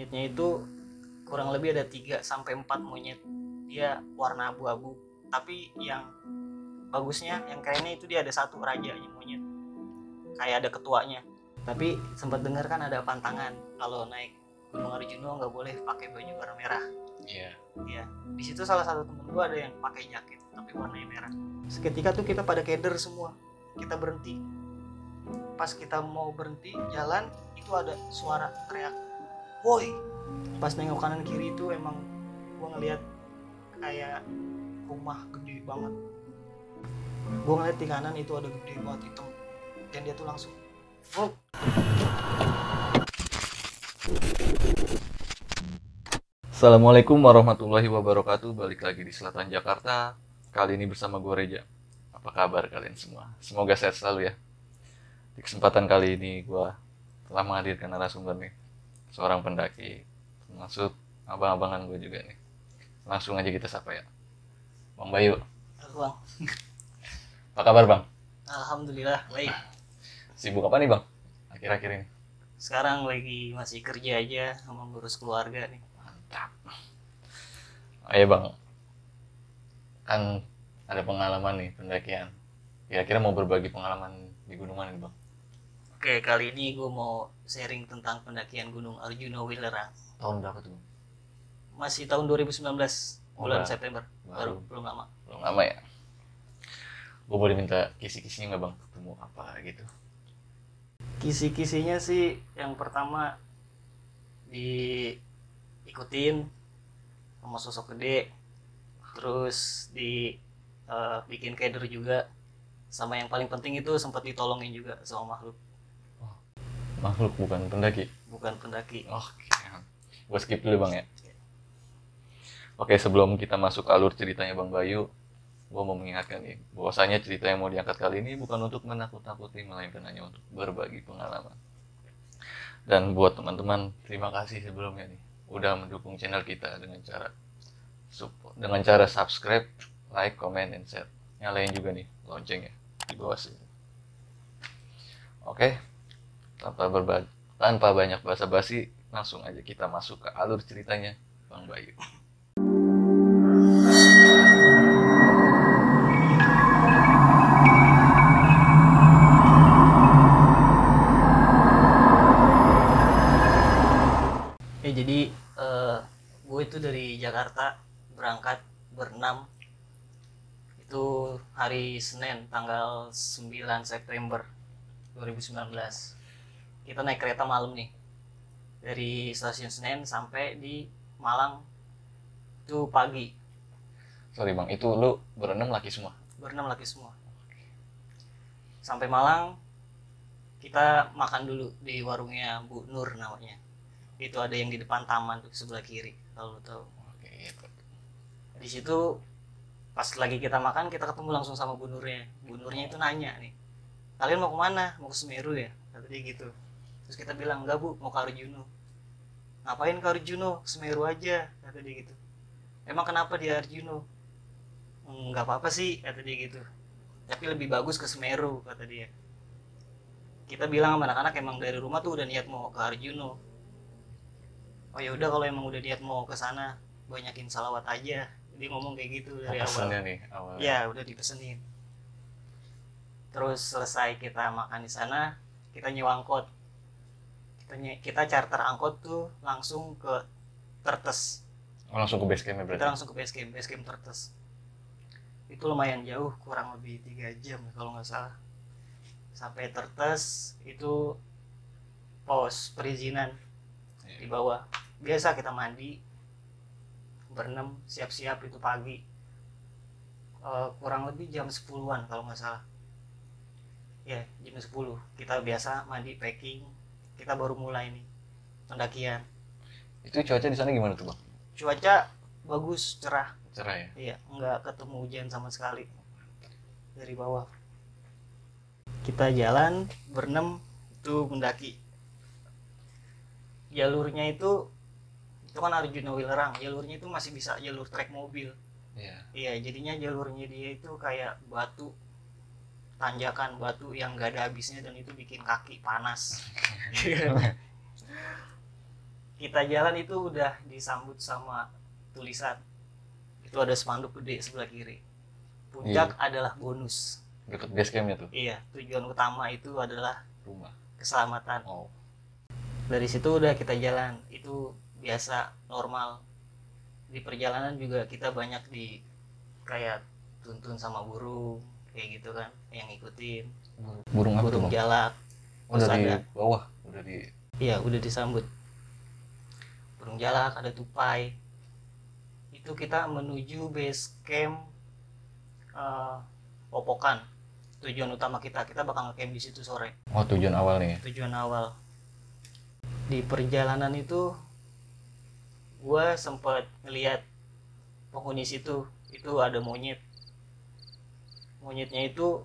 monyetnya itu kurang lebih ada 3 sampai 4 monyet. Dia warna abu-abu. Tapi yang bagusnya yang kerennya itu dia ada satu rajanya monyet. Kayak ada ketuanya. Tapi sempat dengar kan ada pantangan. Kalau naik Gunung Arjuna nggak boleh pakai baju warna merah. Iya. Iya, di situ salah satu temen gua ada yang pakai jaket tapi warnanya merah. Seketika tuh kita pada keder semua, kita berhenti. Pas kita mau berhenti jalan, itu ada suara teriak, woi. Pas nengok kanan kiri itu emang gua ngeliat kayak rumah gede banget. Gua ngeliat di kanan itu ada gede banget hitam, dan dia tuh langsung, Fuck. Assalamualaikum warahmatullahi wabarakatuh. Balik lagi di Selatan Jakarta. Kali ini bersama gue Reja. Apa kabar kalian semua? Semoga sehat selalu ya. Di kesempatan kali ini gue telah menghadirkan narasumber nih. Seorang pendaki. Maksud abang-abangan gue juga nih. Langsung aja kita sapa ya. Bang Bayu. Halo, Bang. Apa kabar Bang? Alhamdulillah baik. Sibuk apa nih Bang? Akhir-akhir ini. Sekarang lagi masih kerja aja sama ngurus keluarga nih. Mantap. Ayo bang, kan ada pengalaman nih pendakian. Kira-kira mau berbagi pengalaman di gunung mana nih bang? Oke, kali ini gue mau sharing tentang pendakian Gunung Arjuna Wilerang. Tahun berapa tuh? Masih tahun 2019, Oh, bulan baru. September. Baru. Baru, belum lama. Belum lama ya. Gue boleh minta kisi-kisinya nggak bang? Ketemu apa gitu? Kisi-kisinya sih yang pertama diikutin sama sosok gede. Terus di eh, bikin keder juga. Sama yang paling penting itu sempat ditolongin juga sama makhluk, Makhluk bukan pendaki. bukan pendaki. Oke. Gue skip dulu bang ya. Oke sebelum kita masuk ke alur ceritanya bang Bayu, gue mau mengingatkan nih bahwasanya cerita yang mau diangkat kali ini bukan untuk menakut-nakuti melainkan hanya untuk berbagi pengalaman. Dan buat teman-teman terima kasih sebelumnya nih udah mendukung channel kita dengan cara support dengan cara subscribe, like, comment, and share. Nyalain juga nih loncengnya di bawah sini. Oke, tanpa berba tanpa banyak basa-basi langsung aja kita masuk ke alur ceritanya Bang Bayu. Ya jadi eh, gue itu dari Jakarta berangkat berenam itu hari Senin tanggal 9 September 2019 kita naik kereta malam nih. Dari stasiun Senen sampai di Malang. Itu pagi. Sorry Bang, itu lu berenam laki semua. berenam lagi semua. Sampai Malang kita makan dulu di warungnya Bu Nur namanya. Itu ada yang di depan taman tuh sebelah kiri kalau tahu. Oke, gitu. di situ pas lagi kita makan kita ketemu langsung sama Bu Nurnya. Bu Nurnya itu nanya nih kalian mau ke mana? Mau ke Semeru ya? Kata dia gitu terus kita bilang enggak bu mau ke Arjuno ngapain ke Arjuno Semeru aja kata dia gitu. Emang kenapa di Arjuno nggak apa-apa sih kata dia gitu. Tapi lebih bagus ke Semeru kata dia. Kita bilang sama anak-anak emang dari rumah tuh udah niat mau ke Arjuno oh ya udah kalau emang udah niat mau ke sana banyakin salawat aja. Dia ngomong kayak gitu dari awal. Nih awalnya. ya udah dipesenin. Terus selesai kita makan di sana kita nyewa angkot kita kita charter angkot tuh langsung ke Tertes. Oh, langsung ke base campnya kita berarti. langsung ke base camp base camp Tertes. Itu lumayan jauh kurang lebih tiga jam kalau nggak salah. Sampai Tertes itu pos perizinan di Iya. bawah. Biasa kita mandi berenam siap-siap itu pagi. Eh, kurang lebih jam 10-an kalau nggak salah. Ya jam 10 kita biasa mandi packing kita baru mulai nih pendakian. Itu cuaca di sana gimana tuh Bang? cuaca bagus cerah. Cerah ya? iya nggak ketemu hujan sama sekali dari bawah. Kita jalan berenam itu mendaki. Jalurnya itu itu kan Arjuna Wilerang. Jalurnya itu masih bisa jalur trek mobil. Iya. iya jadinya jalurnya dia itu kayak batu tanjakan batu yang gak ada habisnya dan itu bikin kaki panas. Kita jalan itu udah disambut sama tulisan. Itu ada spanduk gede sebelah kiri. Puncak adalah bonus. Deket base campnya tuh? Iya tujuan utama itu adalah rumah. keselamatan. Oh dari situ udah kita jalan. Itu biasa normal. Di perjalanan juga kita banyak di kayak tuntun sama burung kayak gitu kan yang ngikutin. Burung, burung apa burung jalak oh, udah terus di ada. bawah udah di iya udah disambut. Burung jalak ada tupai. Itu kita menuju base camp eh, Popokan. Tujuan utama kita kita bakal ngecamp di situ sore. Oh tujuan awal nih tujuan awal. Di perjalanan itu gue sempet ngeliat penghuni situ. Itu ada monyet monyetnya itu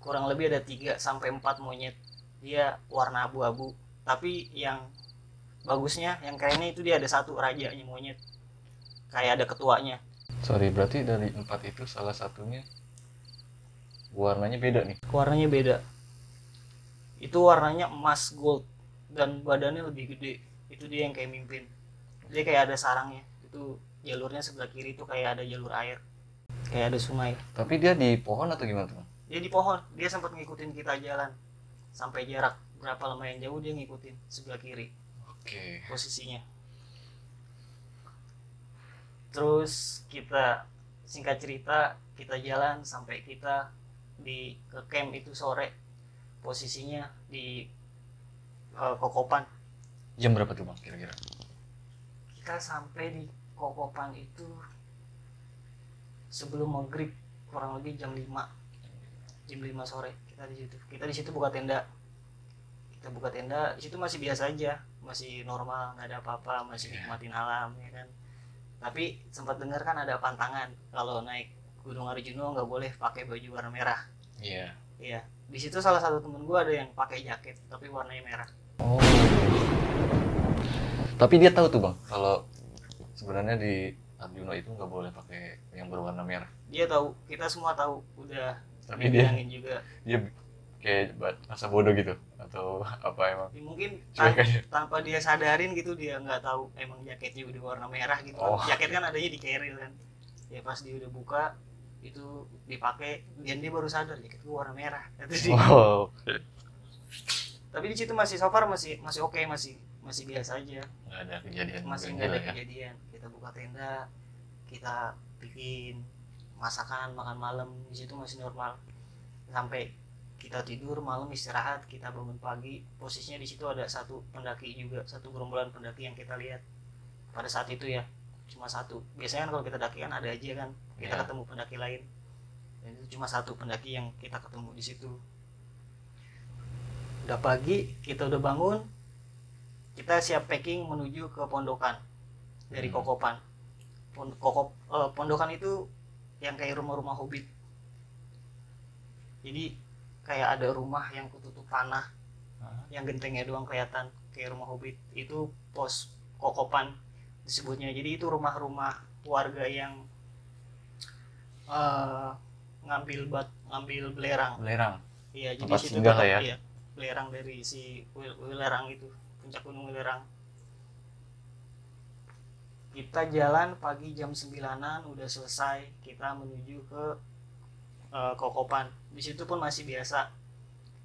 kurang lebih ada 3 sampai 4 monyet. Dia warna abu-abu. Tapi yang bagusnya yang kerennya itu dia ada satu rajanya monyet. Kayak ada ketuanya. Sorry berarti dari empat itu salah satunya warnanya beda nih? Warnanya beda. Itu warnanya emas gold dan badannya lebih gede. Itu dia yang kayak mimpin. Dia kayak ada sarangnya. Itu jalurnya sebelah kiri itu kayak ada jalur air kayak ada sungai. Tapi dia di pohon atau gimana tuh dia di pohon. Dia sempat ngikutin kita jalan. Sampai jarak berapa lumayan jauh dia ngikutin sebelah kiri. Oke. Posisinya. Terus kita singkat cerita kita jalan sampai kita di ke camp itu sore. Posisinya di eh, Kokopan. Jam berapa tuh bang kira-kira? Kita sampai di Kokopan itu sebelum maghrib kurang lebih jam 5 jam 5 sore kita di situ. Kita di situ buka tenda. Kita buka tenda di situ masih biasa aja. Masih normal nggak ada apa-apa masih Iya. nikmatin alam ya kan? Tapi sempat dengar kan ada pantangan. Kalau naik Gunung Arjuna nggak boleh pakai baju warna merah. Iya. Iya. Di situ salah satu temen gua ada yang pakai jaket tapi warnanya merah. Oh. Tapi dia tahu tuh bang kalau sebenarnya di Arjuna itu nggak boleh pakai yang berwarna merah. Dia tahu kita semua tahu udah tapi dia juga. dia kayak rasa bodoh gitu atau apa emang? Ya, mungkin tan- tanpa dia sadarin gitu dia nggak tahu emang jaketnya udah warna merah gitu kan. Oh. jaket kan adanya di carrier kan. Ya pas dia udah buka itu dipakai dan dia baru sadar jaket gua warna merah Itu wow tapi di situ masih so far masih masih oke masih masih biasa aja. Nggak ada kejadian masih nggak ada gitu ya? kejadian. Kita buka tenda kita bikin masakan makan malam di situ masih normal. Sampai kita tidur malam istirahat kita bangun pagi posisinya di situ ada satu pendaki juga satu gerombolan pendaki yang kita lihat. Pada saat itu ya cuma satu. Biasanya kan kalau kita daki kan ada aja kan kita Iya. ketemu pendaki lain. Dan itu cuma satu pendaki yang kita ketemu di situ. Udah pagi kita udah bangun kita siap packing menuju ke pondokan. Dari Hmm. Kokopan. Kokop eh, pondokan itu yang kayak rumah-rumah hobbit. Jadi kayak ada rumah yang ketutup tanah Hah? yang gentengnya doang kelihatan kayak rumah hobbit. Itu pos Kokopan disebutnya. Jadi itu rumah-rumah warga yang eh, ngambil bat ngambil belerang. Belerang. Iya, jadi Tempat situ tetap ya. iya, belerang dari si Wil- Wilerang itu, puncak gunung Wilerang. Kita jalan pagi jam 9-an udah selesai, kita menuju ke eh, Kokopan. Di situ pun masih biasa.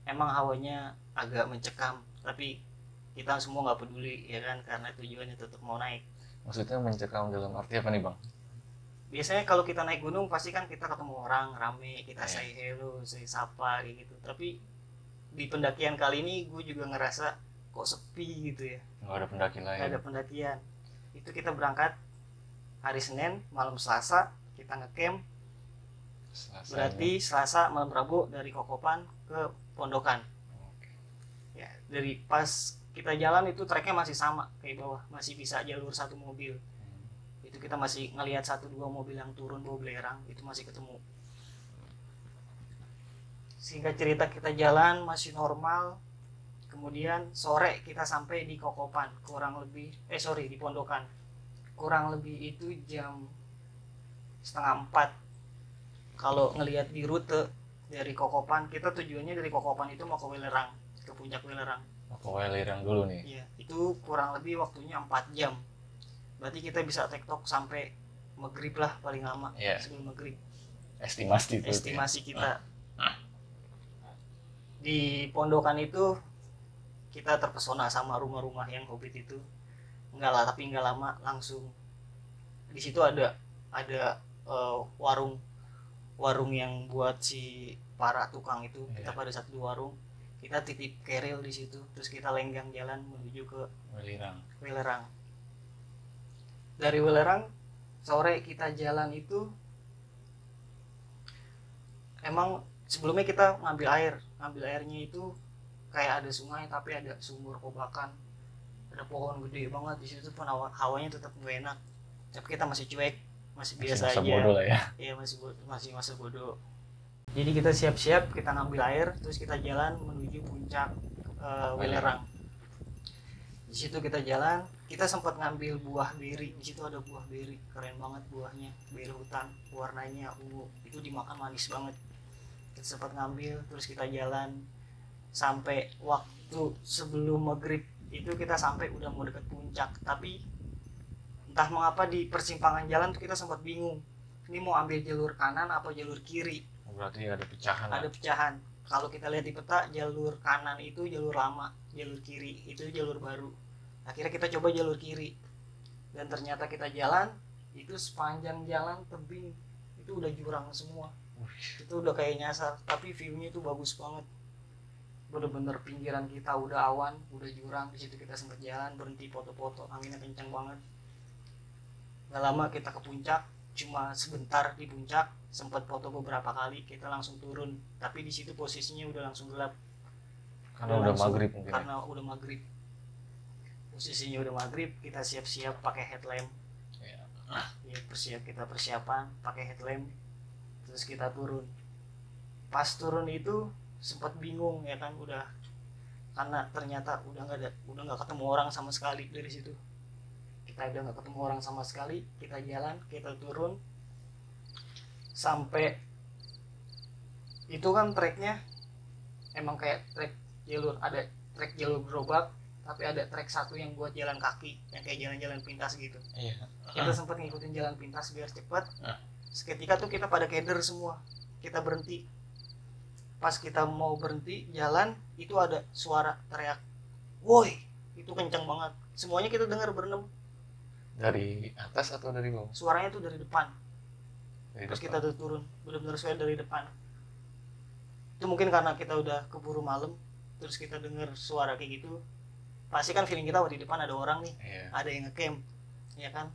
Emang hawanya agak mencekam, tapi kita semua nggak peduli ya kan karena tujuannya tetap mau naik. maksudnya mencekam dalam arti apa nih bang biasanya kalau kita naik gunung pasti kan kita ketemu orang rame kita Iya. say hello say sapa kayak gitu tapi di pendakian kali ini gue juga ngerasa kok sepi gitu ya. Nggak ada pendaki nggak lain ada pendakian. Itu kita berangkat hari Senin malam Selasa kita ngecamp. Selasa berarti Selasa malam Rabu dari Kokopan ke Pondokan. Oke. ya dari pas kita jalan itu treknya masih sama kayak bawah. Masih bisa jalur satu mobil. Hmm. itu kita masih ngelihat satu dua mobil yang turun bawa belerang itu masih ketemu. Singkat cerita kita jalan masih normal kemudian sore kita sampai di Kokopan kurang lebih eh sorry di Pondokan kurang lebih itu jam setengah empat kalau ngelihat di rute dari Kokopan kita tujuannya dari Kokopan itu mau ke Wilerang ke puncak Wilerang Mau ke Welirang dulu nih. Iya, itu kurang lebih waktunya 4 jam. Berarti kita bisa tektok sampai maghrib lah paling lama Iya. sebelum maghrib. Estimasi itu. Estimasi kita. Di pondokan itu kita terpesona sama rumah-rumah yang hobbit itu. Enggak lah, tapi enggak lama langsung di situ ada ada eh, warung warung yang buat si para tukang itu kita Iya. pada satu warung kita titip keril di situ terus kita lenggang jalan menuju ke Welirang. Wilerang. Dari Wilerang sore kita jalan itu emang sebelumnya kita ngambil air, ngambil airnya itu kayak ada sungai tapi ada sumur kobakan, ada pohon gede banget di situ pun hawa, hawanya tetap gak enak. Tapi kita masih cuek, masih biasa masa aja. bodoh lah ya. Iya masih masih masa bodoh. Jadi kita siap-siap, kita ngambil air, terus kita jalan menuju puncak eh, Wilerang. Di situ kita jalan, kita sempat ngambil buah beri. Di situ ada buah beri, keren banget buahnya, beri hutan, warnanya ungu. Itu dimakan manis banget. Kita sempat ngambil, terus kita jalan sampai waktu sebelum maghrib itu kita sampai udah mau deket puncak. Tapi entah mengapa di persimpangan jalan tuh kita sempat bingung ini mau ambil jalur kanan apa jalur kiri? Berarti ada pecahan. lah. ada pecahan. Kalau kita lihat di peta jalur kanan itu jalur lama jalur kiri itu jalur baru. Akhirnya kita coba jalur kiri. Dan ternyata kita jalan itu sepanjang jalan tebing. Itu udah jurang semua. Wih, itu udah kayak nyasar tapi viewnya itu bagus banget bener-bener pinggiran kita udah awan udah jurang di situ kita sempat jalan berhenti foto-foto anginnya kencang banget nggak lama kita ke puncak cuma sebentar di puncak sempat foto beberapa kali kita langsung turun tapi di situ posisinya udah langsung gelap Karena udah langsung- maghrib mungkin. ya. karena udah maghrib posisinya udah maghrib kita siap-siap pakai headlamp Iya. ya persiap kita persiapan pakai headlamp terus kita turun pas turun itu sempat bingung ya kan udah karena ternyata udah nggak ada udah nggak ketemu orang sama sekali dari situ. Kita udah nggak ketemu orang sama sekali kita jalan kita turun sampai itu kan treknya emang kayak trek jalur ada trek jalur gerobak tapi ada trek satu yang buat jalan kaki yang kayak jalan-jalan pintas gitu. Iya. kita sempat ngikutin jalan pintas biar cepat Ah. seketika tuh kita pada keder semua. Kita berhenti pas kita mau berhenti jalan itu ada suara teriak woi itu kencang banget. Semuanya kita dengar berenam. Dari atas atau dari bawah? suaranya tuh dari depan. Dari terus depan. kita tuh turun benar-benar suara dari depan. Itu mungkin karena kita udah keburu malam terus kita dengar suara kayak gitu. Pasti kan feeling kita wah di depan ada orang nih Iya. ada yang ngecamp ya kan?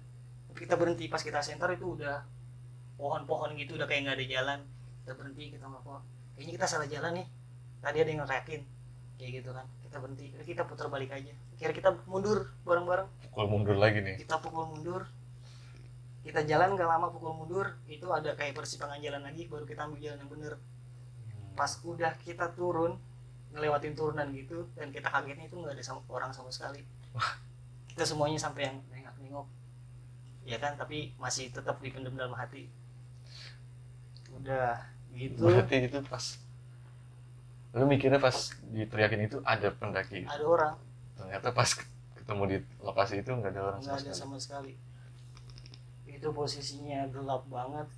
Tapi kita berhenti pas kita center itu udah pohon-pohon gitu udah kayak nggak ada jalan. Kita berhenti kita ngapa kayaknya kita salah jalan nih. Tadi ada yang ngerayakin kayak gitu kan. Kita berhenti. Kita putar balik aja. Kira kita mundur bareng-bareng. Pukul mundur lagi nih. kita pukul mundur. Kita jalan nggak lama pukul mundur itu ada kayak persimpangan jalan lagi baru kita ambil jalan yang bener. Pas udah kita turun ngelewatin turunan gitu dan kita kagetnya itu nggak ada sama, orang sama sekali. Kita semuanya sampai yang nengok-nengok. Ya kan tapi masih tetap dipendam dalam hati. Udah gitu. Berarti itu pas lu mikirnya pas diteriakin itu ada pendaki. ada orang. Ternyata pas ketemu di lokasi itu nggak ada orang nggak sama ada sekali. sama sekali. Itu posisinya gelap banget.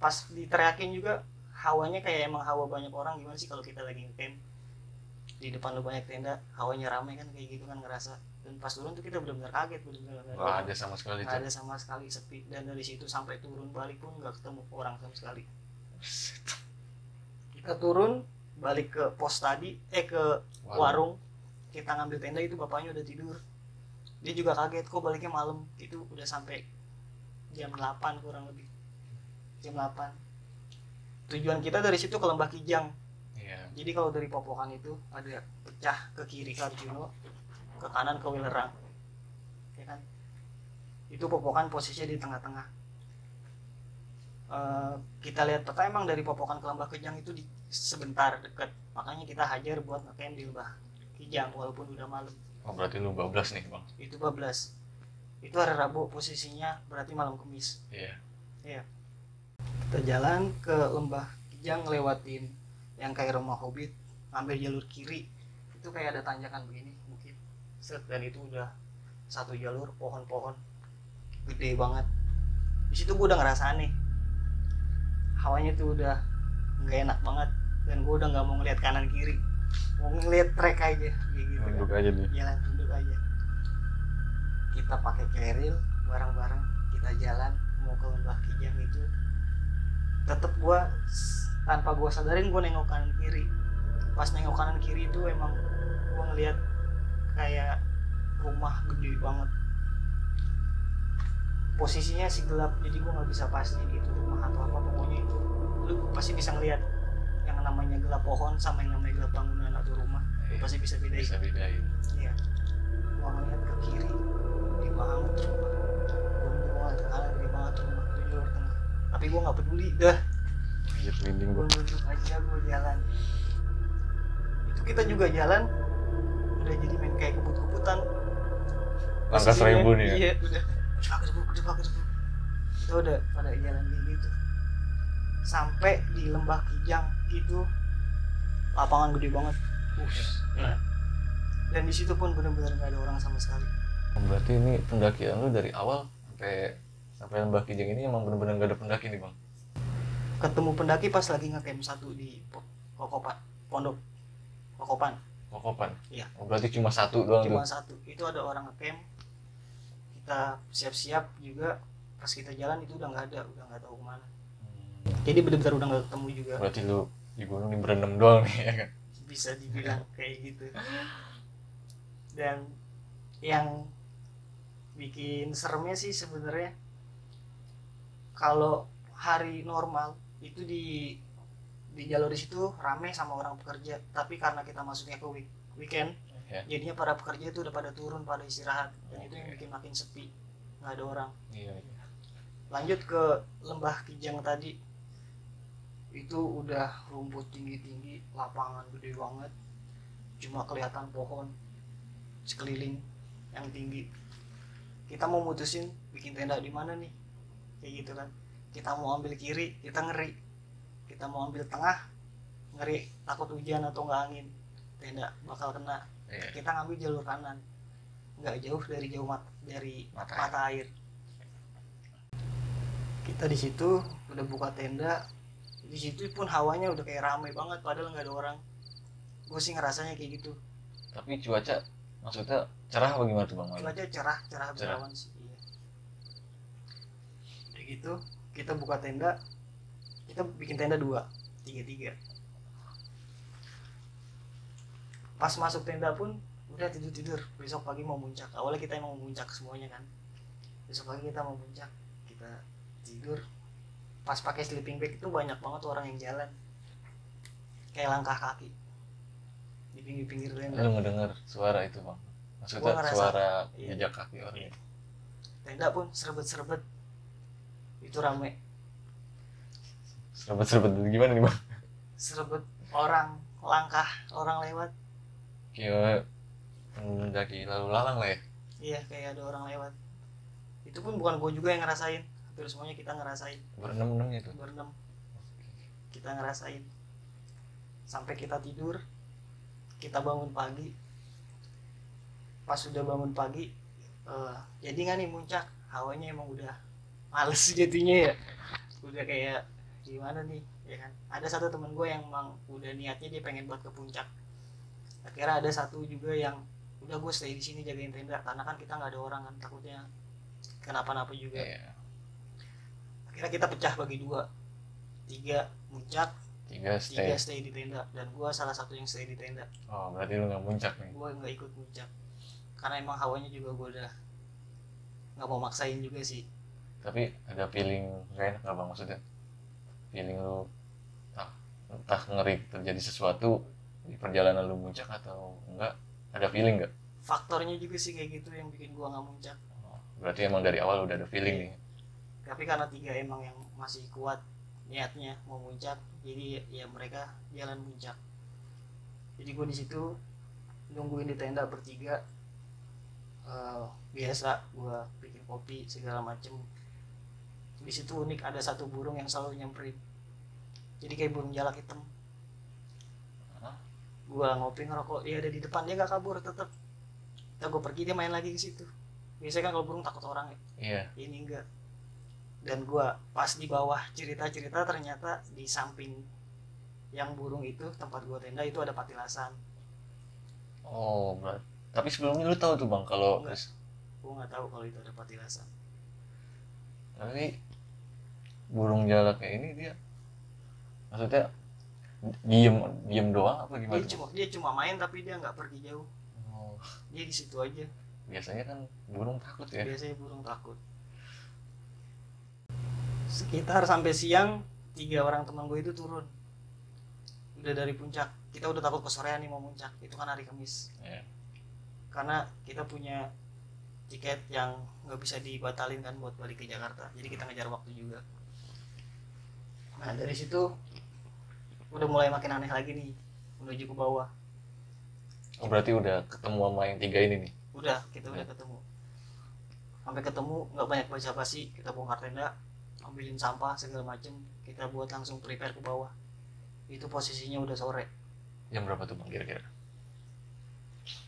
Pas diteriakin juga hawanya kayak emang hawa banyak orang. Gimana sih kalau kita lagi ngecamp? Di depan lu banyak tenda hawanya ramai kan kayak gitu kan ngerasa. Dan pas turun tuh kita benar-benar kaget benar-benar nggak ada- sama sekali. nggak ada sama sekali sepi. Dan dari situ sampai turun balik pun nggak ketemu orang sama sekali kita turun balik ke pos tadi eh ke warung. kita ngambil tenda itu bapaknya udah tidur. Dia juga kaget kok baliknya malam? Itu udah sampai jam 8 kurang lebih. Jam 8 tujuan kita dari situ ke Lembah Kijang. Iya. jadi kalau dari Popokan itu ada pecah ke kiri ke Arjuno ke kanan ke Wilerang. Ya kan? Itu Popokan posisinya di tengah-tengah Eh, kita lihat peta emang dari Popokan ke Lembah Kijang itu di sebentar dekat makanya kita hajar buat ngecamp di Lembah Kijang walaupun udah malam. Oh berarti lu bablas nih bang. itu 12 itu hari Rabu posisinya berarti malam Kamis. Iya. kita jalan ke lembah Kijang ngelewatin yang kayak rumah hobbit ambil jalur kiri. Itu itu kayak ada tanjakan begini bukit set dan itu udah satu jalur pohon-pohon. Gede banget. Di situ gue udah ngerasa aneh hawanya tuh udah nggak enak banget. Dan gue udah nggak mau ngeliat kanan kiri. Mau ngeliat trek aja kayak gitu. Kan. Aja nih. jalan duduk aja. Kita pakai keril bareng-bareng kita jalan mau ke lembah kijang itu. Tetep gua s- tanpa gua sadarin gua nengok kanan kiri. Pas nengok kanan kiri itu emang gua ngeliat kayak rumah gede banget posisinya si gelap jadi gua nggak bisa pastiin itu rumah atau apa pokoknya itu lu pasti bisa ngeliat yang namanya gelap pohon sama yang namanya gelap bangunan atau rumah lu Iya. pasti bisa bedain bisa bedain Iya. Gua ngeliat ke kiri, gede banget rumah. Gua ngeliat gua ngeliat ke kanan, gede banget rumah di jalur tengah. Tapi gua nggak peduli, dah. anjir merinding Gua gua nunduk aja, gua jalan. Itu kita juga jalan, udah jadi main kayak kebut-kebutan. langkah seribu nih ya Iya, udah. Kedebak, kedebuk. Kita udah pada jalan kayak gitu. Sampai di lembah Kijang itu lapangan gede banget. Us, Nah. Dan di situ pun benar-benar nggak ada orang sama sekali. berarti ini pendakian lu dari awal sampai sampai lembah kijang ini emang bener-bener gak ada pendaki nih bang ketemu pendaki pas lagi ngecamp satu di Kokopan pondok Kokopan kokopan Iya. oh, berarti cuma satu doang cuma tuh satu itu ada orang ngecamp kita siap-siap juga pas kita jalan itu udah nggak ada udah nggak tahu ke mana. Hmm, jadi benar-benar udah nggak ketemu juga. Berarti lu di gunung ini berenam doang nih ya kan? Bisa dibilang kayak gitu. Dan yang bikin seremnya sih sebenarnya kalau hari normal itu di di jalur di situ rame sama orang pekerja tapi karena kita masuknya ke week- weekend Ya. jadinya para pekerja itu udah pada turun pada istirahat. Dan itu yang bikin makin sepi. Nggak ada orang. Iya iya. Lanjut ke lembah kijang tadi. Itu udah rumput tinggi-tinggi lapangan gede banget. Cuma kelihatan pohon sekeliling yang tinggi. Kita mau mutusin bikin tenda di mana nih? Kayak gitu kan. Kita mau ambil kiri kita ngeri. Kita mau ambil tengah ngeri. Takut hujan atau nggak angin tenda bakal kena Iya. kita ngambil jalur kanan. Nggak jauh dari jauh mat dari Mata mata, air. Kita di situ udah buka tenda. Di situ pun hawanya udah kayak ramai banget padahal nggak ada orang. Gue sih ngerasanya kayak gitu. Tapi cuaca maksudnya cerah apa gimana tuh bang cuaca cerah cerah Cerah. berawan sih iya. udah gitu kita buka tenda. Kita bikin tenda dua tiga tiga pas masuk tenda pun udah tidur tidur. Besok pagi mau muncak. Awalnya kita emang mau muncak semuanya kan. Besok pagi kita mau muncak kita tidur. Pas pakai sleeping bag itu banyak banget orang yang jalan. Kayak langkah kaki. Di pinggir-pinggir tenda. Lu ngedenger suara itu bang. Maksudnya suara iya. jejak kaki orang Iya. tenda pun serbet-serbet. Itu rame. Serbet-serbet gimana nih bang? Serbet orang langkah orang lewat kayak mendaki lalu lalang lah ya. Iya kayak ada orang lewat. Itu pun bukan gue juga yang ngerasain. Hampir semuanya kita ngerasain. Berenam enam itu. Berenam. Kita ngerasain. Sampai kita tidur kita bangun pagi. Pas sudah bangun pagi eh, jadi nggak nih muncak? Hawanya emang udah males jadinya ya. Udah kayak gimana nih ya kan? Ada satu temen gue yang emang udah niatnya dia pengen buat ke puncak akhirnya ada satu juga yang udah gue stay di sini jagain tenda karena kan kita nggak ada orang kan takutnya kenapa-napa juga. Iya. akhirnya kita pecah bagi dua. Tiga muncak. Tiga stay. Tiga stay di tenda. Dan gua salah satu yang stay di tenda. Oh berarti lu nggak muncak nih? Gua nggak ikut muncak. Karena emang hawanya juga gua udah nggak mau maksain juga sih. Tapi ada feeling gak enak nggak bang? Maksudnya? Feeling lu entah, entah ngeri terjadi sesuatu di perjalanan lu muncak atau enggak? Ada feeling nggak faktornya juga sih kayak gitu yang bikin gua nggak muncak. Oh, berarti emang dari awal udah ada feeling nih. Tapi karena tiga emang yang masih kuat niatnya mau muncak jadi ya mereka jalan muncak. Jadi gua di situ nungguin di tenda bertiga. Eh, biasa gua bikin kopi segala macem. Di situ unik ada satu burung yang selalu nyamperin jadi kayak burung jalak hitam Gua ngopi ngerokok dia ada di depan dia nggak kabur tetep. Nah, gue pergi dia main lagi ke situ. Biasanya kan kalau burung takut orang ya. Iya. Ini enggak. Dan gua pas di bawah cerita-cerita ternyata di samping yang burung itu tempat gua tenda itu ada patilasan. Oh berat tapi sebelumnya lu tahu tuh bang kalau Enggak. gua nggak tahu kalau itu ada patilasan. Tapi burung jalak kayak ini dia maksudnya diem diem doang apa gimana? dia cuma dia cuma main tapi dia nggak pergi jauh. Oh, dia di situ aja. Biasanya kan burung takut ya? Biasanya burung takut. Sekitar sampai siang tiga orang teman gue itu turun. Udah dari puncak. Kita udah takut kesorean nih mau puncak itu kan hari kamis. Iya. karena kita punya tiket yang nggak bisa dibatalin kan buat balik ke Jakarta. Jadi kita ngejar waktu juga. Nah dari situ udah mulai makin aneh lagi nih menuju ke bawah. Oh berarti udah ketemu sama yang tiga ini nih? Udah kita udah ketemu. Sampai ketemu nggak banyak baca basi kita bongkar tenda ambilin sampah segala macem kita buat langsung prepare ke bawah. Itu posisinya udah sore. Jam berapa tuh bang kira-kira?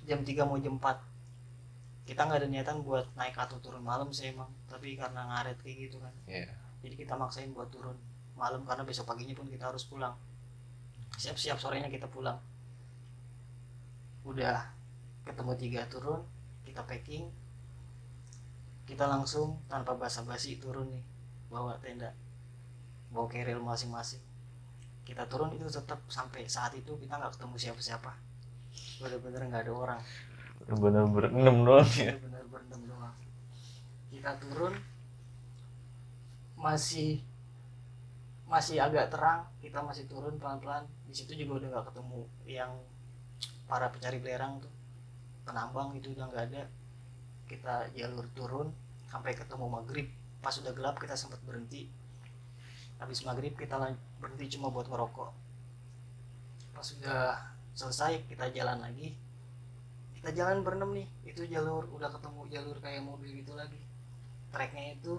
Jam 3 mau jam 4 kita nggak ada niatan buat naik atau turun malam sih emang tapi karena ngaret kayak gitu kan. Iya. Jadi kita maksain buat turun malam karena besok paginya pun kita harus pulang siap-siap sorenya kita pulang. Udah ketemu tiga turun kita packing. Kita langsung tanpa basa-basi turun nih bawa tenda bawa keril masing-masing. Kita turun itu tetap sampai saat itu kita nggak ketemu siapa-siapa. Bener-bener nggak ada orang. Bener berenam doang ya. Benar berendam doang. Kita turun masih masih agak terang kita masih turun pelan-pelan. Di situ juga udah nggak ketemu yang para pencari belerang tuh. Penambang itu udah nggak ada. Kita jalur turun sampai ketemu maghrib. Pas udah gelap kita sempat berhenti. Habis maghrib kita berhenti cuma buat ngerokok pas udah selesai kita jalan lagi. Kita jalan berenam nih. Itu jalur udah ketemu jalur kayak mobil gitu lagi. Treknya itu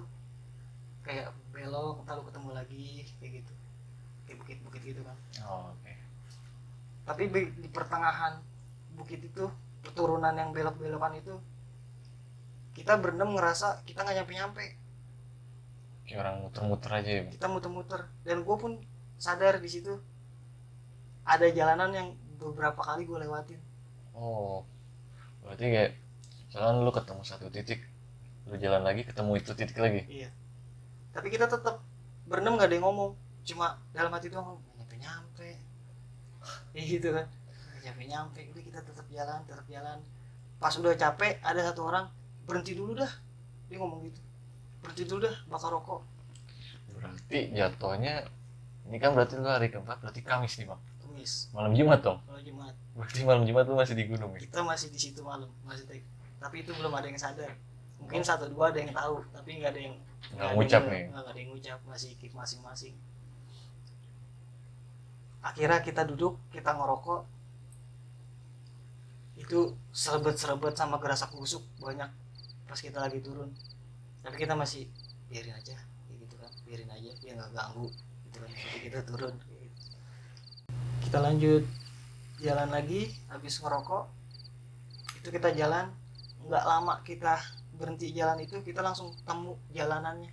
kayak belok lalu ketemu lagi kayak gitu. Kayak bukit-bukit gitu kan. Oh, oke. Tapi di, di pertengahan bukit itu keturunan yang belok-belokan itu kita berenam ngerasa kita nggak nyampe-nyampe. Kayak orang muter-muter aja ya kita muter-muter. Dan gue pun sadar di situ ada jalanan yang beberapa kali gue lewatin. Oh berarti kayak misalkan lu ketemu satu titik lu jalan lagi ketemu itu titik lagi? Iya tapi kita tetap berenam nggak ada yang ngomong. Cuma dalam hati doang nyampe nyampe. Ya gitu kan. Nyampe nyampe. Udah kita tetap jalan tetap jalan. Pas udah capek ada satu orang berhenti dulu dah. Dia ngomong gitu. Berhenti dulu dah bakar rokok. Berarti jatuhnya ini kan berarti lu hari keempat berarti Kamis nih bang? Kemis malam Jumat dong? Kalau Jumat. Berarti malam Jumat lu masih di gunung ya? Kita masih di situ malam masih take tapi itu belum ada yang sadar mungkin satu dua ada yang tahu tapi nggak ada yang nggak ngucap yang- nih. nggak ada yang ngucap masih keep masing-masing. Akhirnya kita duduk kita ngerokok. Itu serebet-serebet sama gerasa kusuk banyak pas kita lagi turun. Tapi kita masih biarin aja gitu kan. Biarin aja dia nggak ganggu gitu kan. Jadi kita turun gitu. kita lanjut jalan lagi habis ngerokok. Itu kita jalan nggak lama kita berhenti jalan itu kita langsung temu jalanannya.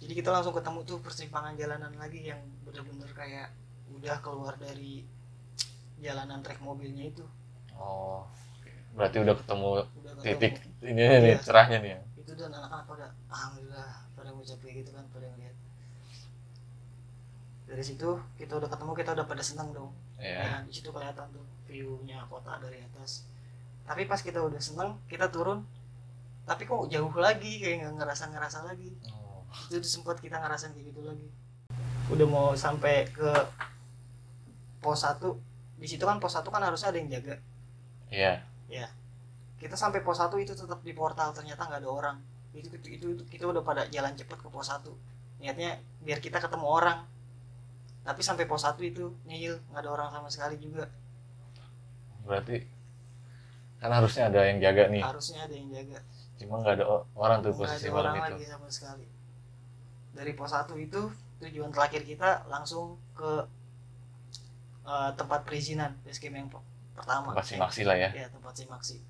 Jadi kita langsung ketemu tuh persimpangan jalanan lagi yang bener-bener kayak udah keluar dari jalanan trek mobilnya itu. Oh berarti udah ketemu udah ketemu. titik ini nih Iya. cerahnya nih ya? Itu dan anak-anak pada alhamdulillah pada ngucap kayak gitu kan pada ngeliat. Dari situ kita udah ketemu kita udah pada seneng dong. Iya. ya, di situ kelihatan tuh view-nya kota dari atas tapi pas kita udah seneng kita turun. Tapi kok jauh lagi kayak nggak ngerasa ngerasa lagi. Oh, itu sempat kita ngerasain kayak gitu lagi. Udah mau sampai ke pos 1 di situ kan pos 1 kan harusnya ada yang jaga. Iya. Kita sampai pos 1 itu tetap di portal ternyata nggak ada orang. Itu, itu itu itu kita udah pada jalan cepet ke pos 1 niatnya biar kita ketemu orang. Tapi sampai pos 1 itu nyil nggak ada orang sama sekali juga. Berarti kan harusnya ada yang jaga nih. Harusnya ada yang jaga. Cuma nggak ada orang tuh posisi ada malam orang itu. lagi sama sekali. Dari pos 1 itu tujuan terakhir kita langsung ke eh, tempat perizinan base camp yang per- pertama. Tempat simaksi lah ya. ya tempat simaksi.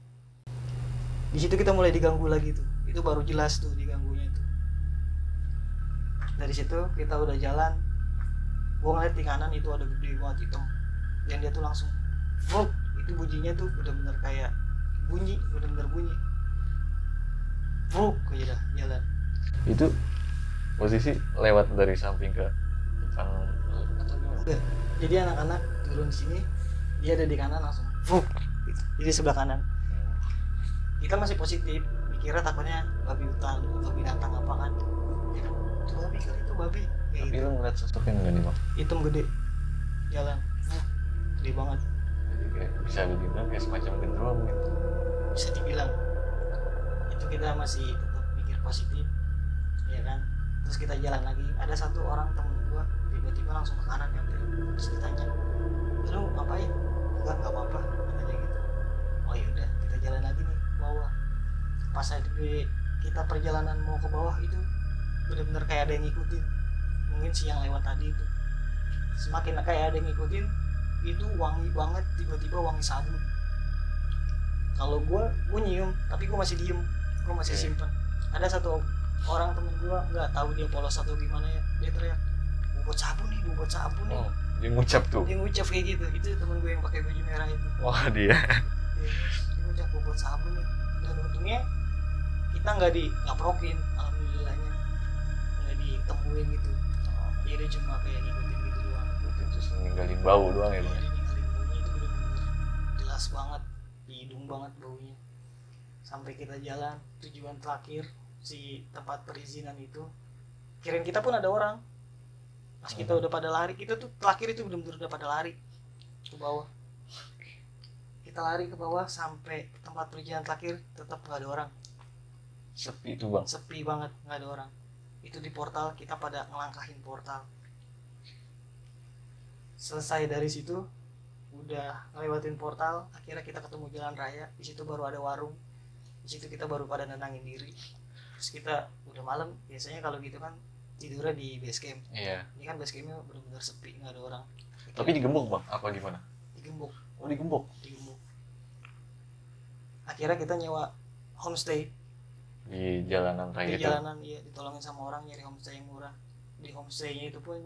Di situ kita mulai diganggu lagi tuh. Itu baru jelas tuh diganggunya itu dari situ kita udah jalan. Gua ngeliat di kanan itu ada gede banget hitam. Dan dia tuh langsung Vuk, itu bunyinya tuh bener-bener kayak bunyi bener-bener bunyi Vuk, aja dah jalan Itu posisi lewat dari samping ke depan atau gimana? Udah. jadi anak-anak turun sini dia ada di kanan langsung gitu. jadi sebelah kanan kita masih positif mikirnya takutnya babi hutan atau binatang apa kan ya kan itu babi kali itu babi kayak Tapi gitu. lu ngeliat sosoknya enggak nih bang? hitam gede jalan gede banget Jadi kayak bisa dibilang kayak semacam gendruwo gitu. Bisa dibilang. Itu kita masih tetap mikir positif ya kan? Terus kita jalan lagi. Ada satu orang temen gua tiba-tiba langsung ke kanan ya terus ditanya lu ngapain? Enggak nggak apa-apa katanya gitu. Oh ya udah kita jalan lagi nih ke bawah. Pas lagi kita perjalanan mau ke bawah itu benar-benar kayak ada yang ngikutin. Mungkin si yang lewat tadi itu. Semakin kayak ada yang ngikutin itu wangi banget tiba-tiba wangi sabun kalau gue gue nyium tapi gue masih diem gue masih Oke. simpen ada satu orang temen gue nggak tahu dia polos atau gimana ya dia teriak bobot sabun nih bobot sabun nih Oh, dia ngucap tuh. dia ngucap kayak gitu itu temen gue yang pakai baju merah itu Wah dia. Iya, dia ngucap bobot sabun nih dan untungnya kita nggak di ngaprokin alhamdulillahnya nggak ditemuin gitu jadi dia cuma kayak ngikutin gitu doang Terus ninggalin bau doang ya Iya, bang. dia ninggalin baunya itu bener-bener jelas banget di hidung banget baunya. Sampai kita jalan tujuan terakhir si tempat perizinan itu kirain kita pun ada orang. Pas kita Hmm. udah pada lari kita tuh terakhir itu bener-bener udah pada lari ke bawah. Kita lari ke bawah sampai tempat perizinan terakhir tetap nggak ada orang. Sepi tuh bang. sepi banget nggak ada orang. Itu di portal kita pada ngelangkahin portal. Selesai dari situ udah ngelewatin portal akhirnya kita ketemu jalan raya di situ baru ada warung di situ kita baru pada nenangin diri terus kita udah malam biasanya kalau gitu kan tidurnya di base camp Iya. ini kan base campnya benar-benar sepi nggak ada orang Tapi digembok bang. Apa gimana? digembok Oh digembok. digembok akhirnya kita nyewa homestay Di jalanan raya di itu. jalanan iya ditolongin sama orang nyari homestay yang murah di homestaynya itu pun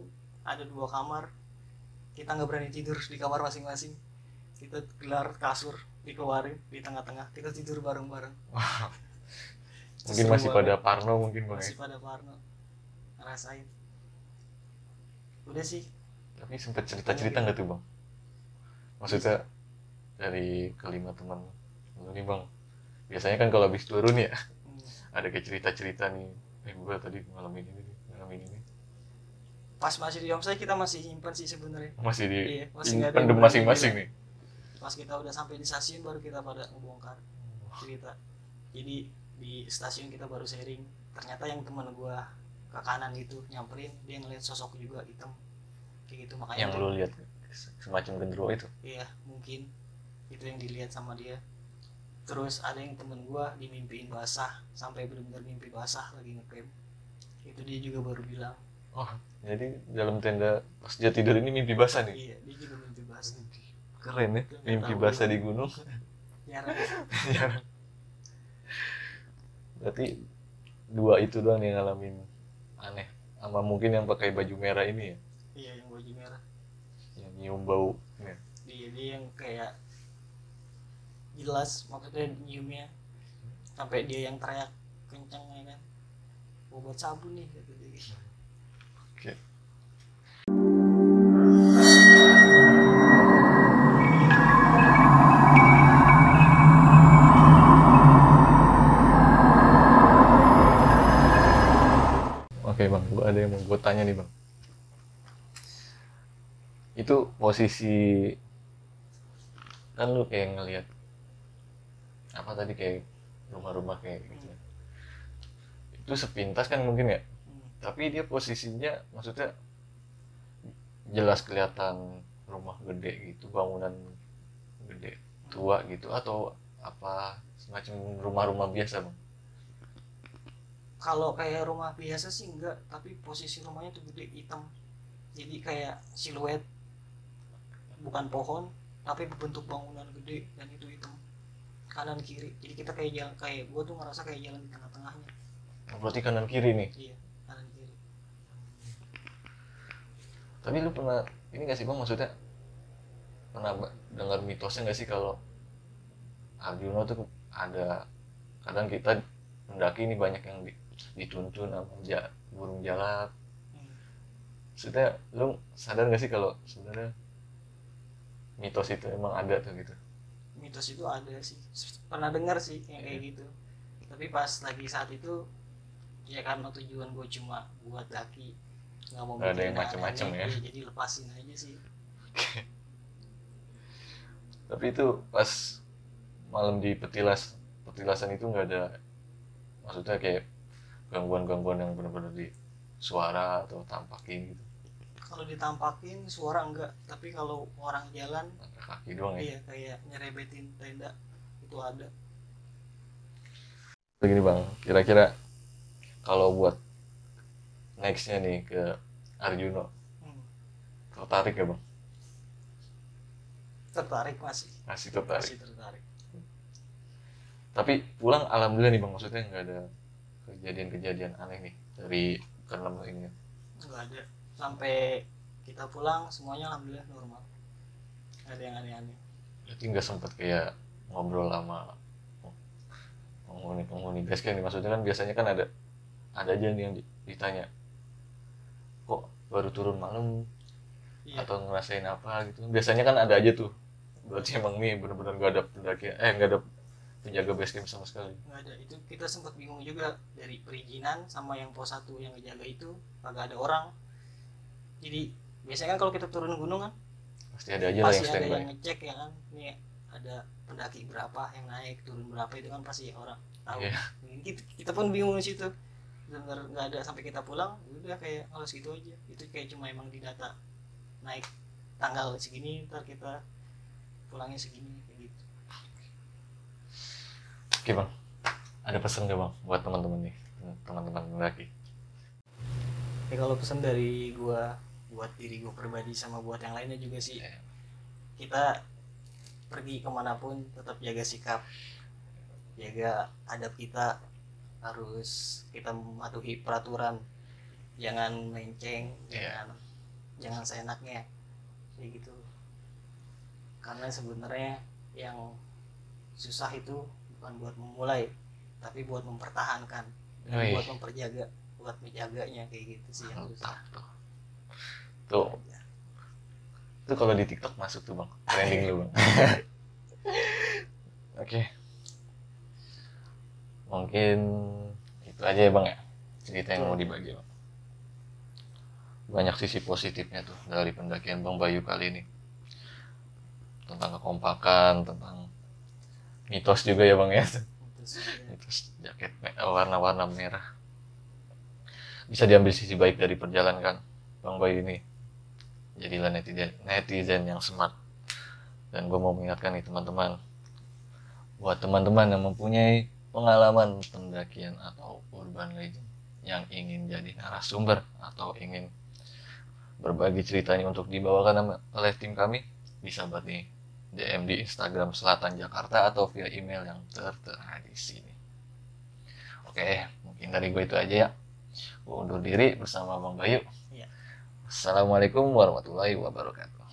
ada dua kamar kita nggak berani tidur di kamar masing-masing kita gelar kasur dikeluarin di tengah-tengah kita tidur bareng-bareng Mungkin Seru masih banget. pada Parno mungkin bang. ya. masih pada Parno ngerasain udah sih Tapi sempet cerita-cerita nggak tuh bang? Maksudnya dari kelima teman lu nih bang. Biasanya kan kalau habis turun ya hmm, ada kayak cerita-cerita nih. Eh gue tadi ngalamin ini nih. Pas masih di homestay kita masih simpan sih sebenarnya. Masih di iya masih pendem masing-masing nih. pas kita udah sampai di stasiun baru kita pada ngebongkar. Cerita jadi di stasiun kita baru sharing ternyata yang teman gua ke kanan gitu nyamperin dia ngeliat sosok juga hitam. Kayak gitu makanya Yang lu lihat semacam gendruwo itu. iya mungkin. Itu yang dilihat sama dia. Terus ada yang temen gua dimimpiin basah sampai benar-benar mimpi basah lagi ngecamp itu dia juga baru bilang Oh, jadi dalam tenda pas dia tidur ini mimpi basah nih. iya dia juga mimpi basah Keren ya, mimpi basah di gunung. jarang Berarti dua itu doang yang ngalamin aneh. Sama mungkin yang pakai baju merah ini ya, iya yang baju merah yang nyium bau. Ya. dia dia yang kayak jelas maksudnya nyiumnya sampai dia yang teriak kencang ya kan mau buat sabun nih gitu. Yang mau gue tanya nih bang. Itu posisi kan lu kayak ngelihat apa tadi kayak rumah-rumah kayak gitu. Itu sepintas kan mungkin ya, tapi dia posisinya maksudnya jelas kelihatan rumah gede gitu, bangunan gede tua gitu atau apa semacam rumah-rumah biasa bang? Kalau kayak rumah biasa sih enggak tapi posisi rumahnya tuh gede hitam. Jadi kayak siluet bukan pohon tapi berbentuk bangunan gede dan itu hitam. Kanan kiri. Jadi kita kayak jalan kayak gua tuh ngerasa kayak jalan di tengah-tengahnya. Berarti kanan kiri nih? Iya kanan kiri. Tapi lu pernah ini gak sih bang maksudnya? Pernah dengar mitosnya gak sih kalau Arjuna tuh ada kadang kita mendaki ini banyak yang di- dituntun sama ja- burung jalak Hmm. maksudnya lu sadar gak sih kalau sebenarnya mitos itu emang ada tuh gitu? Mitos itu ada sih. Pernah dengar sih yang kayak gitu. Tapi pas lagi saat itu ya karena tujuan gue cuma buat daki nggak mau ada yang aneh-aneh, ya. iya, jadi lepasin aja sih. Tapi itu pas malam di petilas petilasan itu nggak ada maksudnya kayak gangguan-gangguan yang benar-benar di suara atau tampakin gitu. Kalau ditampakin suara enggak. Tapi kalau orang jalan kaki doang ya? iya kayak nyerebetin tenda itu ada. Begini bang. Kira-kira kalau buat nextnya nih ke Arjuno. Hmm. tertarik ya bang? Tertarik masih. Masih tertarik. Masih tertarik. Tapi pulang alhamdulillah nih bang. Maksudnya nggak ada kejadian-kejadian aneh nih dari keenam ini. Nggak ada. Sampai kita pulang semuanya alhamdulillah normal. Nggak ada yang aneh-aneh. Berarti nggak sempet kayak ngobrol sama penghuni penghuni base camp nih. Maksudnya kan biasanya kan ada ada aja nih yang di- ditanya kok baru turun malam? Iya. Atau ngerasain apa? gitu. Biasanya kan ada aja tuh. Berarti emang nih bener-bener nggak ada pendaki eh nggak ada penjaga base camp sama sekali. Nggak ada. Itu kita sempat bingung juga dari perizinan sama yang pos satu yang ngejaga itu kagak ada orang. Jadi biasanya kan kalau kita turun gunung kan pasti ada aja lah yang pasti ada yang ngecek ya kan. Ini ada pendaki berapa yang naik turun berapa itu kan pasti orang tahu. Iya. kita, kita pun bingung di situ. Benar nggak ada sampai kita pulang udah kayak kalau segitu aja. Itu kayak cuma emang di data naik tanggal segini ntar kita pulangnya segini oke bang ada pesan gak bang buat teman-teman nih teman-teman pendaki ya kalau pesan dari gua buat diri gua pribadi sama buat yang lainnya juga sih Iya. kita pergi ke mana pun tetap jaga sikap jaga adab kita harus kita mematuhi peraturan jangan menceng Iya. jangan jangan seenaknya kayak gitu karena sebenarnya yang susah itu bukan buat memulai tapi buat mempertahankan. Dan Wih. buat memperjaga buat menjaganya kayak gitu sih yang susah. tuh. Tuh. Itu kalau di TikTok masuk tuh bang. Trending lu bang. Oke. Mungkin itu aja ya bang ya cerita yang mau dibagi bang. Banyak sisi positifnya tuh dari pendakian bang Bayu kali ini. Tentang kekompakan tentang mitos juga ya bang ya. Mitos jaket warna-warna merah. Bisa diambil sisi baik dari perjalanan kan? Bang Bayu ini jadilah netizen netizen yang smart. Dan gue mau mengingatkan nih teman-teman. Buat teman-teman yang mempunyai pengalaman pendakian atau urban legend yang ingin jadi narasumber atau ingin berbagi ceritanya untuk dibawakan oleh tim kami bisa buat nih DM di Instagram Selatan Jakarta atau via email yang tertera di sini. Oke, mungkin dari gue itu aja ya. Gue undur diri bersama Bang Bayu. Iya. Assalamualaikum warahmatullahi wabarakatuh.